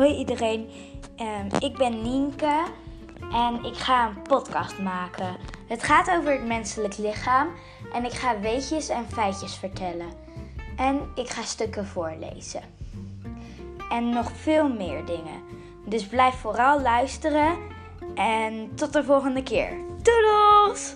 Hoi iedereen, ehm, ik ben Nienke en ik ga een podcast maken. Het gaat over het menselijk lichaam en ik ga weetjes en feitjes vertellen. En ik ga stukken voorlezen. En nog veel meer dingen. Dus blijf vooral luisteren en tot de volgende keer. Doedels!